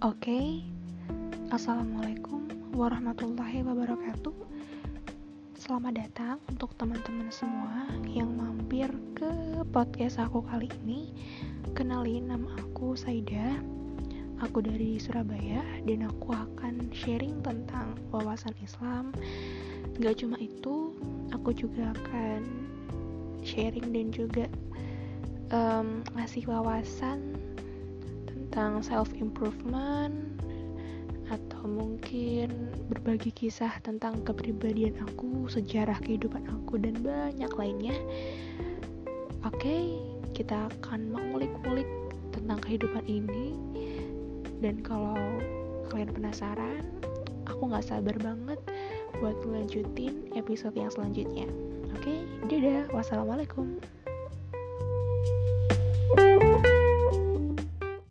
Oke, Assalamualaikum warahmatullahi wabarakatuh. Selamat datang untuk teman-teman semua yang mampir ke podcast aku kali ini. Kenalin nama aku Saida. Aku dari Surabaya dan aku akan sharing tentang wawasan Islam. Gak cuma itu, aku juga akan sharing dan juga um, ngasih wawasan tentang self improvement atau mungkin berbagi kisah tentang kepribadian aku, sejarah kehidupan aku dan banyak lainnya. Oke, kita akan mengulik-ulik tentang kehidupan ini. Dan kalau kalian penasaran, aku gak sabar banget buat ngelanjutin episode yang selanjutnya. Oke, dadah. Wassalamualaikum.